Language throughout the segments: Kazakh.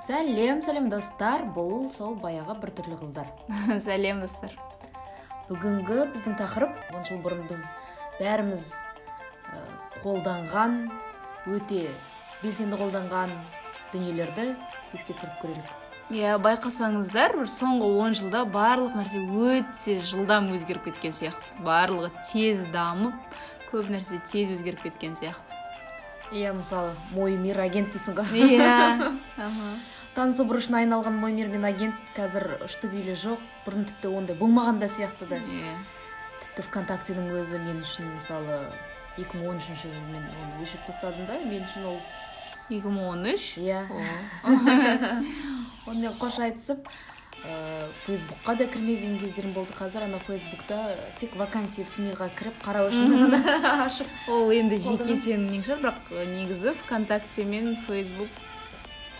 сәлем сәлем достар. Бұл сол баяғы біртүрлі қыздар. Сәлем достар. Бүгінгі біздің тақырып он жыл бұрын біз бәріміз ә, қолданған өте белсенді қолданған дүниелерді еске түсіріп көрелік. Иә байқасаңыздар бір соңғы он жылда барлық нәрсе өте жылдам өзгеріп кеткен сияқты. Барлығы тез дамып көп нәрсе тез өзгеріп кеткен сияқты. Иә мысалы мой мир агент дейсің ғой. Иә танысу бұрышына айналған мой мир мен агент қазір ұшты күйлі жоқ. Бұрын тіпті ондай болмаған да сияқты да. Иә. Тіпті вконтактенің өзі мен үшін мысалы 2013 жылы мен оны өшіріп тастадым да мен үшін ол. Екі мың он үш? Иә. Онымен қош айтысып фейсбукқа да кірмеген кездерім болды. Қазір ана фейсбукта тек вакансия в сми ға кіріп қарау үшін ғана ашып ол енді жеке сенің нең шығар бірақ негізі вконтакте мен фейсбук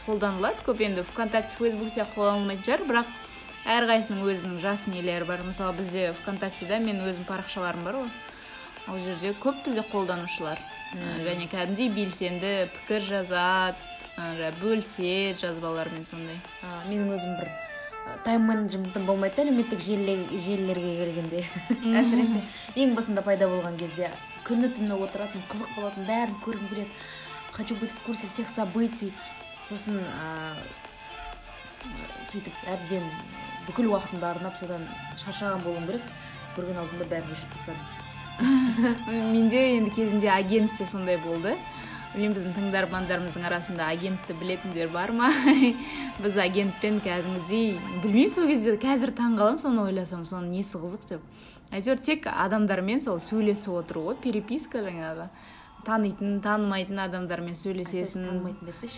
қолданылады. Көп енді вконтакте фейсбук сияқты қолданылмайтын шығар бірақ әрқайсысының өзінің жас нелері бар. Мысалы бізде вконтактеда мен өзім парақшаларым бар ғой. Ол жерде көп бізде қолданушылар. Және кәдімгідей белсенді пікір жазады бөліседі жазбаларымен сондай. Менің өзім бір тайм менеджментім болмайды да әлеуметтік желіле- желілерге келгенде. Әсіресе ең басында пайда болған кезде күні түні отыратын қызық болатын бәрін көргім келеді. Хочу быть в курсе всех событий. Сосын а, сөйтіп әбден бүкіл уақытымды арнап содан шаршаған болуым керек. Көрген алдымда бәрін өшіріп тастадым. Менде енді кезінде агент те сондай болды. Білмеймін біздің тыңдармандарымыздың арасында агентті білетіндер бар ма? Біз агентпен кәдімгідей білмеймін сол кезде қазір таңқаламын соны ойласам соның несі қызық деп. Әйтеуір тек адамдармен сол сөйлесіп отыру ғой переписка жаңағы. Танитын танымайтын адамдармен сөйлесесің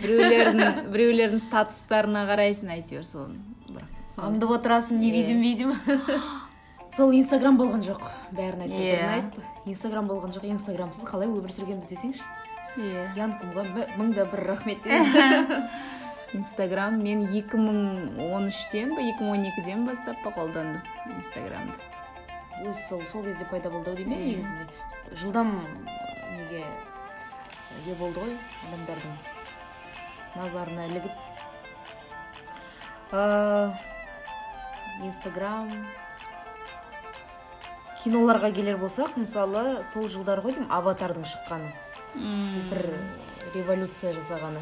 біреулердің біреулердің статустарына қарайсың әйтеуір соны бірақ аңдып отырасың не видим видим. Сол инстаграм болған жоқ бәрін айтты Иә. бәрін айт инстаграм болған жоқ инстаграмсыз қалай өмір сүргенбіз десеңші? Иә янкумға мың да бір рахмет. Инстаграм мен 2013-тен ба 2012-ден бастап па қолдандым инстаграмды? Өзі сол сол кезде пайда болды ау деймін Иә. иә. негізінде. Жылдам неге ие болды ғой адамдардың назарына ілігіп. Инстаграм. Киноларға келер болсақ мысалы сол жылдар ғой деймін аватардың шыққаны бір революция жасағаны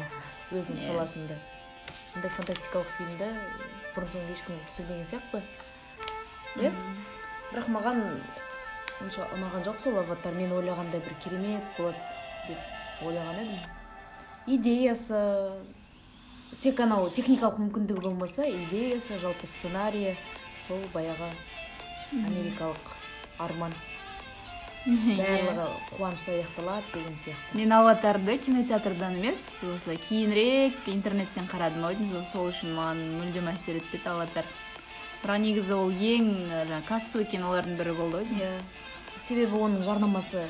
өзінің Иә. саласында. Ондай фантастикалық фильмді бұрын соңды ешкім түсірмеген сияқты. Иә? Бірақ маған онша ұнаған жоқ сол аватар. Мен ойлағандай бір керемет болады деп ойлаған едім. Идеясы тек анау техникалық мүмкіндігі болмаса идеясы жалпы сценарийі сол баяғы америкалық арман. Барлығы қуанышта аяқталады деген сияқты. Мен аватарды кинотеатрдан емес осылай кейінірек интернеттен қарадым. Ау деймін сол үшін маған мүлдем әсер етпеді аватар. Бірақ негізі ол ең жаңағы кассовый кинолардың бірі болды деймін иә. себебі оның жарнамасы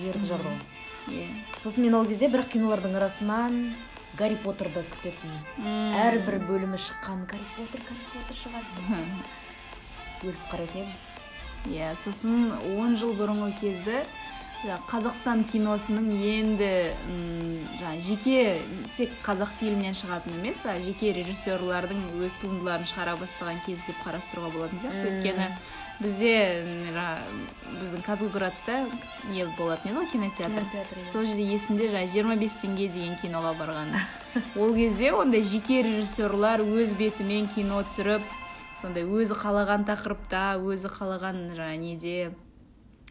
жерді жарды ғой иә. Сосын мен ол кезде бірақ кинолардың арасынан гарри поттерді күтетін әрбір бөлімі шыққан гарри поттер гарри поттер шығады деп. Өліп қарайтын едім. Иә сосын он жыл бұрынғы жаңағы қазақстан киносының енді м, жаңағы жеке тек қазақ фильмнен шығатын емес а жеке режиссерлардың өз туындыларын шығара бастаған кез деп қарастыруға болатын сияқты. Өйткені бізде біздің казгуградта не болатын еді ғой кинотеатр? Кинотеатр иә. сол жерде есімде жаңағы жиырма бес теңге деген киноға барғанбыз. Ол кезде ондай жеке режиссерлар өз бетімен кино түсіріп сондай өзі қалаған тақырыпта өзі қалаған жаңағы неде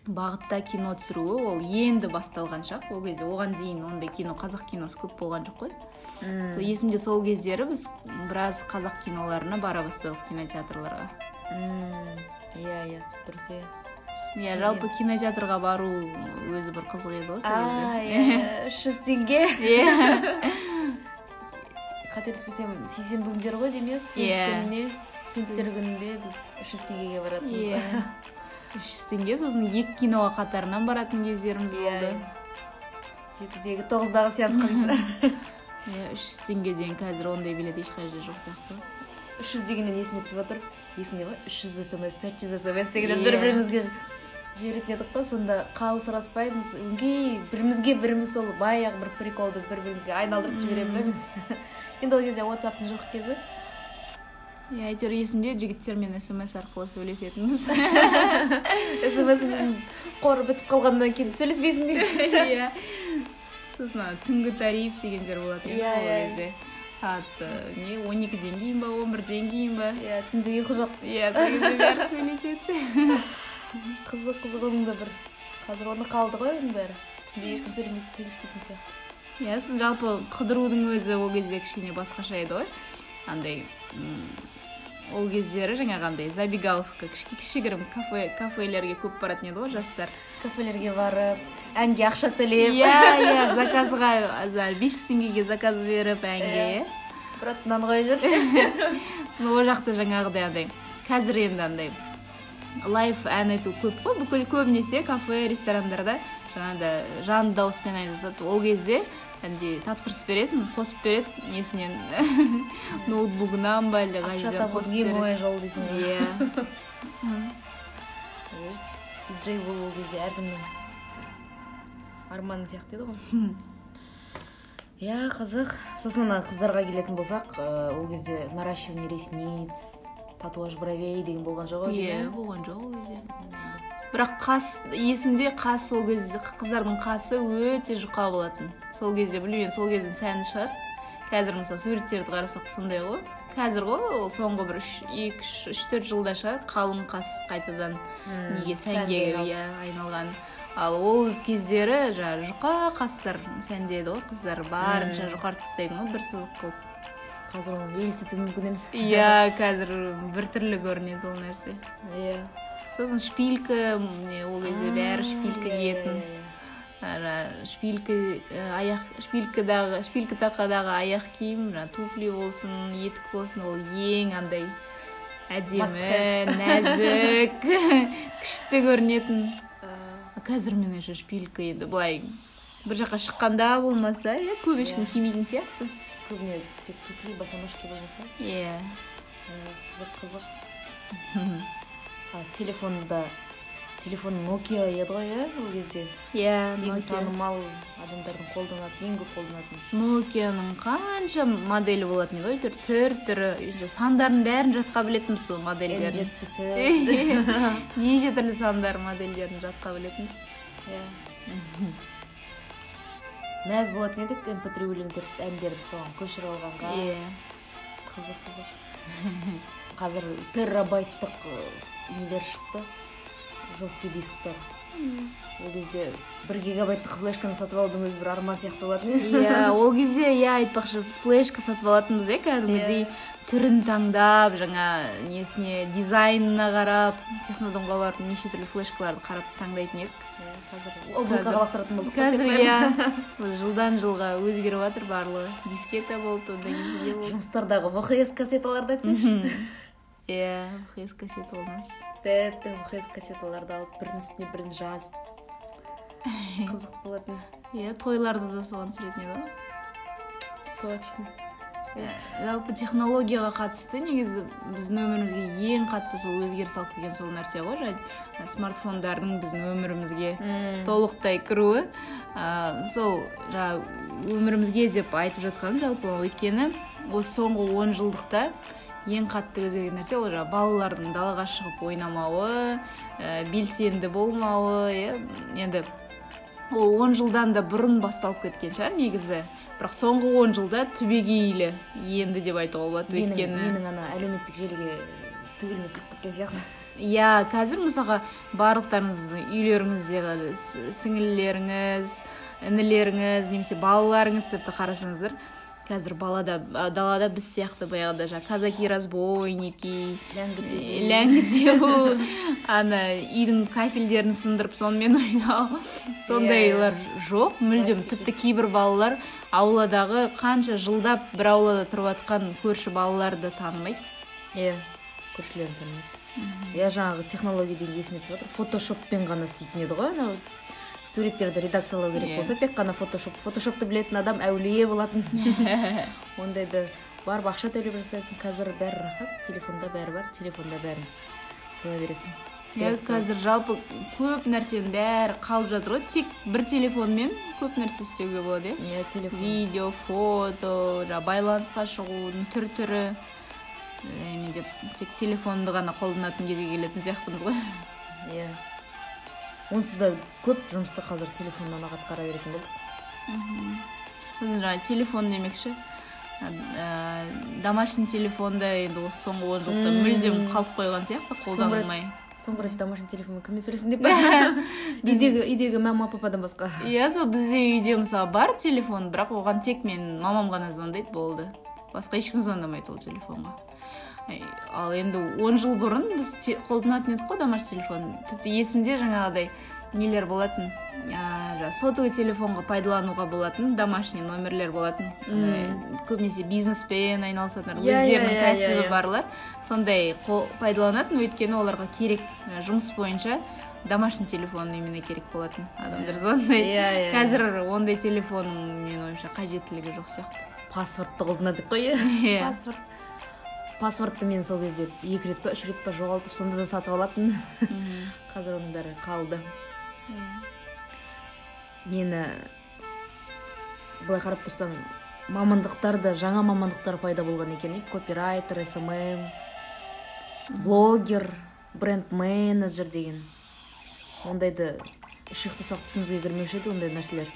бағытта кино түсіруі ол енді басталған шақ. Ол кезде оған дейін ондай кино қазақ киносы көп болған жоқ қой. Мм. сол есімде сол кездері біз біраз қазақ киноларына бара бастадық кинотеатрларға. Мм, иә иә дұрыс иә. Иә жалпы кинотеатрға бару өзі бір қызық еді ғой сол кезде. Иә үш жүз теңге. Иә. Қателеспесем сейсенбі күндері ғой деймін иә. Иә. күніне. Студенттер күнінде біз үш жүз теңгеге баратынбыз иә. үш жүз теңге сосын екі киноға қатарынан баратын кездеріміз Иә. болды. Жетідегі тоғыздағы сеансқымыз иә үш жүз теңгеден қазір ондай билет ешқай жерде жоқ сияқты. үш жүз дегеннен есіме түсіп отыр. Есіңде ма? үш жүз смс төрт жүз смс дегеннен Иә. бір бірімізге жиберетін едік қой. Сонда қал сұраспаймыз. Өңкей бірімізге біріміз сол баяғы бір приколды бір бірімізге айналдырып жібере береміз енді ол кезде ватсаптың жоқ кезі. Иә әйтеуір есімде жігіттермен смс арқылы сөйлесетінбіз. Смсіміздің қоры бітіп қалғаннан кейін сөйлеспейсің дейді. Иә. Сосын ана түнгі тариф дегендер болатын Иә, ол иә. кезде. сағат э, не он екіден кейін ба он бірден кейін ба? Иә түнде ұйқы жоқ. Иә сол кезде бәрі сөйлеседі. Қызық қызық оның да бір. Қазір оны қалды ғой оның бәрі. Түнде ешкім сөйлемейді сөйлеспейтін сияқты. Иә сосын жалпы қыдырудың өзі ол кезде кішкене басқаша еді ғой. Андай ол кездері жаңағы андай забегаловка кішігірім кафе кафелерге көп баратын еді ғой жастар. Кафелерге барып әнге ақша төлеп. Иә иә заказға за бес жүз теңгеге заказ беріп әнге. Иә. Брат мынаны қоя жүрші сосын ол жақта жаңағыдай андай қазір енді андай лайв ән айту көп қой. Бүкіл көбінесе кафе ресторандарда жаңағыдай жанды дауыспен айтады ол кезде кәдімгідей тапсырыс бересің? Қосып береді несінен? Ноутбугынан ба әлде қай жерден қосып ең оңай жолы дейсің ғой. Иә. Диджей болу ол кезде әркімнің арманы сияқты еді ғой. Иә қызық. Сосын ана қыздарға келетін болсақ ол кезде наращивание ресниц татуаж бровей деген болған жоқ ау иә болған жоқ ол кезде. Бірақ қас есімде қас ол кезде қыздардың қасы өте жұқа болатын. Сол кезде білмеймін сол кездің сәні шығар. Қазір мысалы суреттерді қарасақ сондай ғой. Қазір ғой ол соңғы бір үш екі үш үш төрт жылда шығар қалың қас қайтадан Мм, неге сәнге иә айналған. Ал ол кездері жаңағы жұқа қастар сәндеді ғой қыздар барынша Мм. жұқартып тастайтын ғой бір сызық қылып. Қазір оны елестету мүмкін емес. Иә қазір біртүрлі көрінеді ол нәрсе. Иә. Сосын шпилька міне ол кезде бәрі шпилька киетін шпилька аяқ шпилькадағы шпилька тақадағы аяқ киім жаңағы туфли болсын етік болсын ол ең андай әдемі нәзік күшті көрінетін қазір мен уже шпилька енді былай бір жаққа шыққанда болмаса иә көп ешкім кимейтін сияқты көбіне тек туфли босоножки болмаса иә қызық қызық телефонда телефон nokia еді ғой иә ол кезде? Иә ең танымал адамдардың қолданатын ең көп қолданатын. Нокияның қанша моделі болатын еді ғой әйтеуір түр түрі сандарын бәрін жатқа білетінбіз сол модельдерін жетпісі неше түрлі сандар модельдерін жатқа білетінбіз. Иә. Мәз болатын едік mp три өлеңдерді әндерді соған көшіріп алғанға. Иә. Қызық қызық. Қазір терабайттық ы, нелер шықты? Жесткий дисктер ол кезде бір гигабайттық флешканы сатып алудың өзі бір арман сияқты болатын. Иә ол кезде иә айтпақшы флешка сатып алатынбыз иә кәдімгідей түрін таңдап жаңа несіне дизайнына қарап технодомға барып неше түрлі флешкаларды қарап таңдайтын едік. Иә, қазір лақтыратын болдық қазір иә жылдан жылға өзгеріп жатыр барлығы. Дискета болды одан кейін жұмыстардағы вхс кассеталарды айтсайшы. Иә хс кассета болмас тіпті вхс кассеталарды алып бірінің үстіне бірін жазып қызық болатын. Иә тойларды да соған түсіретін еді ғой точно. Иә, жалпы технологияға қатысты негізі біздің өмірімізге ең қатты сол өзгеріс алып келген сол нәрсе ғой жаңа смартфондардың біздің өмірімізге толықтай кіруі. Ә, сол жаңағы өмірімізге деп айтып жатқаным жалпы өйткені осы соңғы он жылдықта ең қатты өзгерген нәрсе ол жаңағы балалардың далаға шығып ойнамауы ә, белсенді болмауы иә. Енді ол он жылдан да бұрын басталып кеткен шығар негізі. Бірақ соңғы он жылда түбегейлі енді деп айтуға болады өйткені. менің ана әлеуметтік желіге түгелімен кіріп кеткен сияқты. Иә қазір мысалға барлықтарыңыз үйлеріңіздегі с- сіңілілеріңіз інілеріңіз немесе балаларыңыз тіпті қарасаңыздар қазір балада далада біз сияқты баяғыда жаңағы казаки разбойники ләңгі ләңгітеу ана үйдің кафельдерін сындырып сонымен ойнау. Сондайлар жоқ. Мүлдем тіпті кейбір балалар ауладағы қанша жылдап бір аулада тұрып жатқан көрші балаларды танымайды. Иә көршілерін танымайды. Иә жаңағы технология деген есіме түсіп жатыр фотошоппен ғана істейтін еді ғой анау. Суреттерді редакциялау керек Иә. болса тек қана фотошоп фотошопты білетін адам әулие болатын. Ондайды барып ақша төлеп жасайсың. Қазір бәрі рахат. Телефонда бәрі бар телефонда бәрін сала бересің. Иә қазір жалпы көп нәрсенің бәрі қалып жатыр ғой. Тек бір телефонмен көп нәрсе істеуге болады иә? Телефон. Видео фото жаңағы байланысқа шығудың түр түрі деп тек телефонды ғана қолданатын кезге келетін сияқтымыз ғой. Иә. Онсыз да көп жұмысты қазір телефоннан ақ атқара беретін болдық. Сосын жаңағы телефон демекші. Ә, домашний телефонда енді осы соңғы он жылда мүлдем қалып қойған сияқты қолданылмай. соңғы рет домашний телефонмен кіммен сөйлестің деп үйдегі үйдегі мама пападан басқа. Иә сол бізде үйде мысалы бар телефон бірақ оған тек мен мамам ғана звондайды болды. Басқа ешкім звондамайды ол телефонға. Ал енді он жыл бұрын біз қолданатын едік қой домашний телефон. Тіпті есімде жаңағыдай нелер болатын. Жаңағы сотовый телефонға пайдалануға болатын домашний номерлер болатын. Андай көбінесе бизнеспен айналысатындар Иә, өздерінің иә, иә, кәсібі иә, иә. барлар. Сондай пайдаланатын өйткені оларға керек жұмыс бойынша домашний телефон именно керек болатын адамдар звондайды Иә, қазір ондай телефонның менің ойымша қажеттілігі жоқ сияқты. Паспортты қолданадық қой. Иә Иә. паспорт. Паспортты мен сол кезде екі рет па үш рет па жоғалтып сонда да сатып алатын. Қазір оның бәрі қалды. Мені былай қарап тұрсаң мамандықтар да жаңа мамандықтар пайда болған екен. Копирайтер смм блогер бренд менеджер деген. Ондайды үш ұйықтасақ түсімізге кірмеуші еді ондай нәрселер.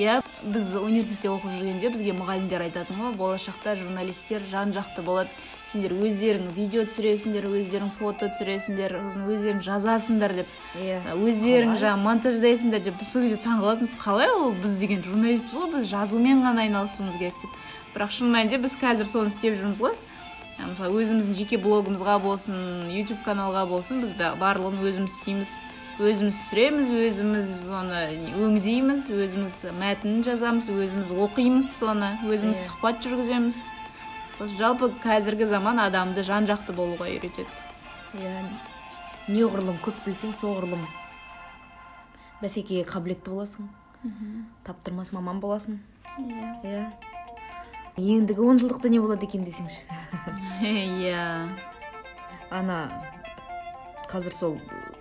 Иә біз университетте оқып жүргенде бізге мұғалімдер айтатын ғой болашақта журналисттер жан жақты болады. Сендер өздерің видео түсіресіңдер өздерің фото түсіресіңдер сосын өздерің жазасыңдар деп. Иә. Өздерің Қалай? жаңағы монтаждайсыңдар деп. Біз сол кезде таңқалатынбыз қалай ол біз деген журналистпіз ғой біз жазумен ғана айналысуымыз керек деп. Бірақ шын мәнінде біз қазір соны істеп жүрміз ғой. Ә, мысалы өзіміздің жеке блогымызға болсын ютуб каналға болсын біз ба- барлығын өзіміз істейміз. Өзіміз түсіреміз өзіміз соны өңдейміз өзіміз мәтінін жазамыз өзіміз оқимыз соны өзіміз Иә. сұхбат жүргіземіз. Жалпы қазіргі заман адамды жан жақты болуға үйретеді. Иә неғұрлым көп білсең соғұрлым. Бәсекеге қабілетті боласың. Таптырмас маман боласың. Иә ендігі он жылдықта не болады екен десеңші? Иә ана қазір сол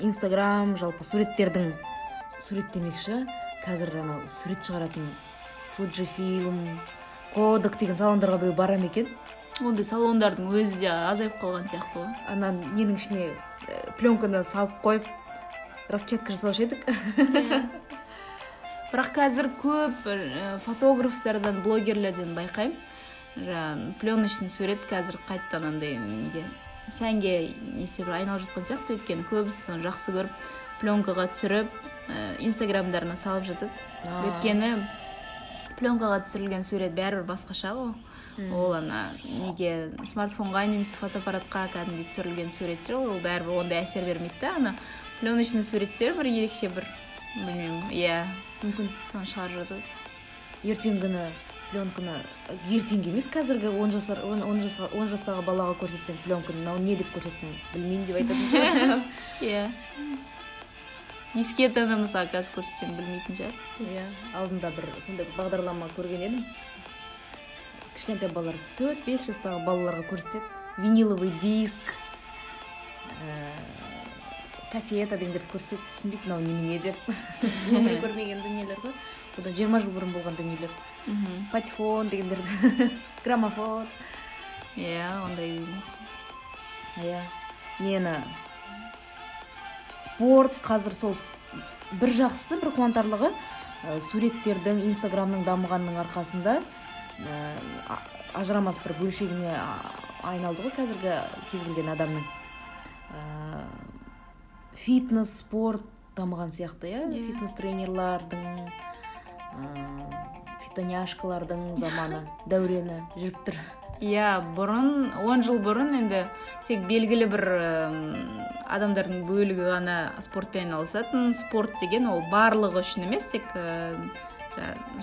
инстаграм жалпы суреттердің сурет демекші қазір анау сурет шығаратын фуджифилм кодек деген салондарға біреу бара ма екен? Ондай салондардың өзі де азайып қалған сияқты ғой. Ана ненің ішіне ә, пленканы салып қойып распечатка жасаушы едік. Бірақ қазір көп ә, фотографтардан блогерлерден байқаймын. Жаңағы пленочный сурет қазір қайтадан андай неге сәнге не істеп айналып жатқан сияқты өйткені көбісі соны жақсы көріп пленкаға түсіріп ә, инстаграмдарына салып жатады. Өйткені пленкаға түсірілген сурет бәрібір басқаша ғой. Ол ана неге смартфонға немесе фотоаппаратқа кәдімгідей түсірілген сурет же ол бәрібір ондай әсер бермейді да ана. Пленочный суреттер бір ерекше бір білмеймін иә. Мүмкін. Соны шығарып жатады. Ертеңгі күні пленканы. Ертеңгі емес қазіргі он жасар он, он, жасқа, он жастағы балаға көрсетсең пленканы мынау не деп көрсетсең білмеймін деп айтатын шығар. Иә. Дискетаны мысалы қазір көрсетсем білмейтін шығар. Иә алдында бір сондай бір бағдарлама көрген едім. Кішкентай балалар төрт бес жастағы балаларға көрсетеді. Виниловый диск. Ә, кассета дегендерді көрсетеді түсінбейді мынау немене деп. Өмірі көрмеген дүниелер ғой. Одан жиырма жыл бұрын болған дүниелер. Патефон дегендерді. Граммофон. Иә ондай емес. Иә. Нені? Спорт қазір сол бір жақсысы бір қуантарлығы ә, суреттердің инстаграмның дамығанның арқасында ә, ажырамас бір бөлшегіне айналды ғой қазіргі кез келген адамның. Ә, фитнес спорт дамыған сияқты иә? Иә. фитнес тренерлардың ә, фитоняшкалардың заманы дәурені жүріп тұр. Иә бұрын он жыл бұрын енді тек белгілі бір адамдардың бөлігі ғана спортпен айналысатын. Спорт деген ол барлығы үшін емес тек ә,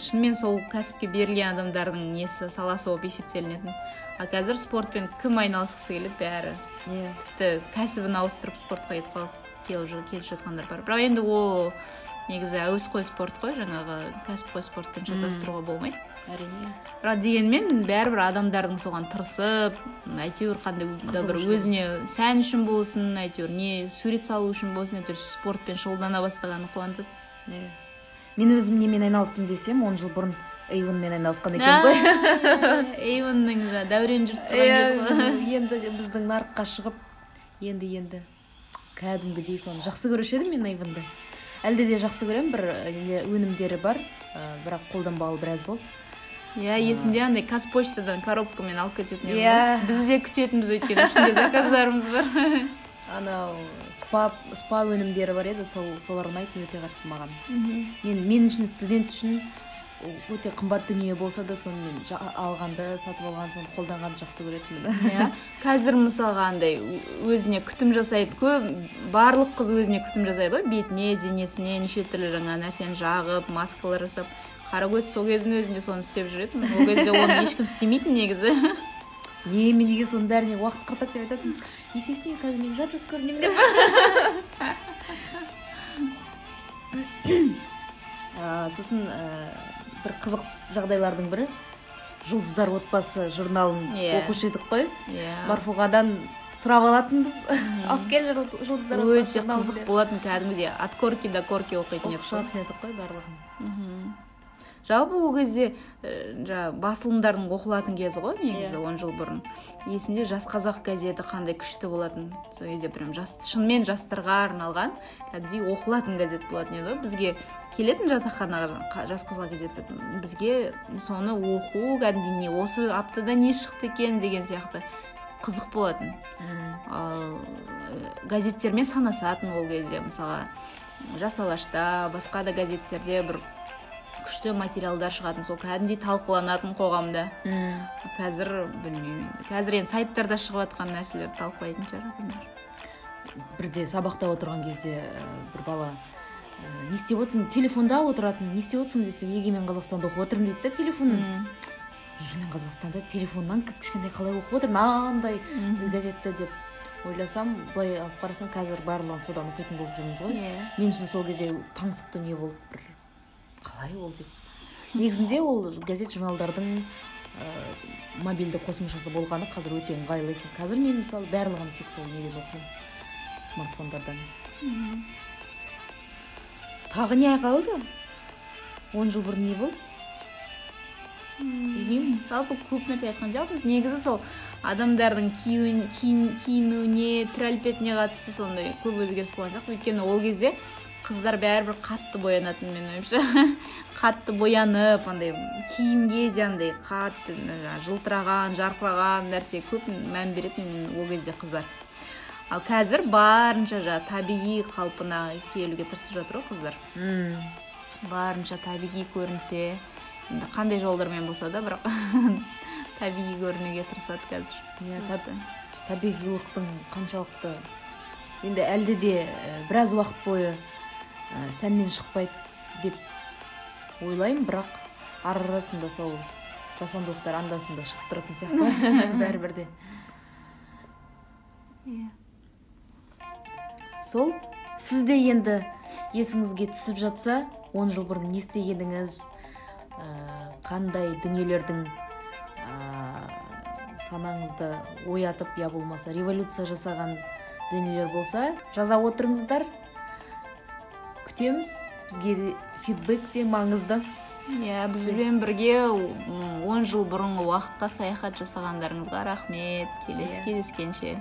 шынымен сол кәсіпке берілген адамдардың несі саласы болып есептелінетін. А қазір спортпен кім айналысқысы келеді бәрі? Иә. Тіпті кәсібін ауыстырып спортқа кетіп қалып келіп жатқандар бар бірақ енді ол негізі әуесқой спорт қой жаңағы кәсіпқой спортпен шатастыруға болмайды әрине бірақ дегенмен бәрібір адамдардың соған тырысып әйтеуір қандай да бір өзіне сән үшін болсын әйтеуір не сурет салу үшін болсын әйтеуір спортпен шұғылдана бастағаны қуантады иә мен өзім немен айналыстым десем он жыл бұрын эйвонмен айналысқан екенмін ғой эйвонның жаңағы дәурен жүріп тұрған енді біздің нарыққа шығып енді енді кәдімгідей соны жақсы көруші едім мен эйвонды әлде де жақсы көремін бір өнімдері бар бірақ қолданбағалы біраз болды. Иә есімде андай қазпочтадан коробкамен алып кететін едім Иә. ғой. біз де күтетінбіз өйткені ішінде заказдарымыз бар. Анау спа спа өнімдері бар еді сол солар ұнайтын өте қатты маған. Мен мен үшін студент үшін өте қымбат дүние болса да соны мен жа- алғанды сатып алған соны қолданғанды жақсы көретінмін. Иә қазір мысалға андай өзіне күтім жасайды көп барлық қыз өзіне күтім жасайды ғой бетіне денесіне неше түрлі жаңа нәрсені жағып маскалар жасап. Қаракөз сол кездің өзінде соны істеп жүретін ол кезде оны ешкім істемейтін негізі. Не мен неге соның бәріне уақыт құртады деп айтатын есесіне қазір мен жап жас көрінемін деп. Сосын ә, бір қызық жағдайлардың бірі. Жұлдыздар отбасы журналын Иә. оқушы едік қой. Иә. Марфуғадан сұрап алатынбыз. Алып кел жұл- жұлдыздар отбасы өте қызық болатын кәдімгідей. От корки до корки оқитын едік қой. Шығатын едік қой барлығын. Мхм. Жалпы ол кезде ә, жаңағы басылымдардың оқылатын кезі ғой негізі Иә. он жыл бұрын. Есімде жас қазақ газеті қандай күшті болатын сол кезде прям жас шынымен жастарға арналған кәдімгідей оқылатын газет болатын еді ғой. Бізге келетін жатақханаға жас қазақ газеті бізге соны оқу кәдімгідей не осы аптада не шықты екен деген сияқты қызық болатын. Ал ә, газеттермен санасатын ол кезде мысалға жас алашта басқа да газеттерде бір күшті материалдар шығатын сол кәдімгідей талқыланатын қоғамда. Қазір білмеймін енді. Қазір енді сайттарда шығып жатқан нәрселерді талқылайтын шығар адамдар бірде сабақта отырған кезде бір бала ә, не істеп отырсың? телефонда отыратын не істеп отырсың? десем егемен қазақстанда оқып отырмын дейді да телефоннан Мм. егемен қазақстанда телефоннан кіп кішкентай қалай оқып отыр мынандай газетті деп ойласам былай алып қарасам қазір барлығын содан оқитын болып жүрміз ғой. Иә. Мен үшін сол кезде таңсық дүние болып бір қалай ол деп. Негізінде ол газет журналдардың ә, мобильді қосымшасы болғаны қазір өте ыңғайлы екен. Қазір мен мысалы барлығын тек сол неден оқимын? Смартфондардан. Тағы не қалды он жыл бұрын не болды? Білмеймін. Жалпы көп нәрсе айтқан жоқпыз. Негізі сол адамдардың киінуіне түр әлпетіне қатысты сондай көп өзгеріс болған сияқты өйткені ол кезде қыздар бәрібір қатты боянатын менің ойымша. Қатты боянып андай киімге де андай қатты жылтыраған жарқыраған нәрсе көп мән беретін мен ол кезде қыздар. Ал қазір барынша жаңағы табиғи қалпына келуге тырысып жатыр ғой қыздар. Барынша табиғи көрінсе енді қандай жолдармен болса да бірақ табиғи көрінуге тырысады қазір. Иә таб- табиғилықтың қаншалықты енді әлде де біраз уақыт бойы ә, сәннен шықпайды деп ойлаймын бірақ ар арасында сол жасандылықтар андасында шығып тұратын сияқты бәрібір де. Иә. сол сіз де енді есіңізге түсіп жатса он жыл бұрын не істегеніңіз ә, қандай дүниелердің ә, санаңызды оятып я болмаса революция жасаған дүниелер болса жаза отырыңыздар. Күтеміз бізге де фидбэк те маңызды. Иә бізбен бірге м, он жыл бұрынғы уақытқа саяхат жасағандарыңызға рахмет. Келесі Иә. кездескенше.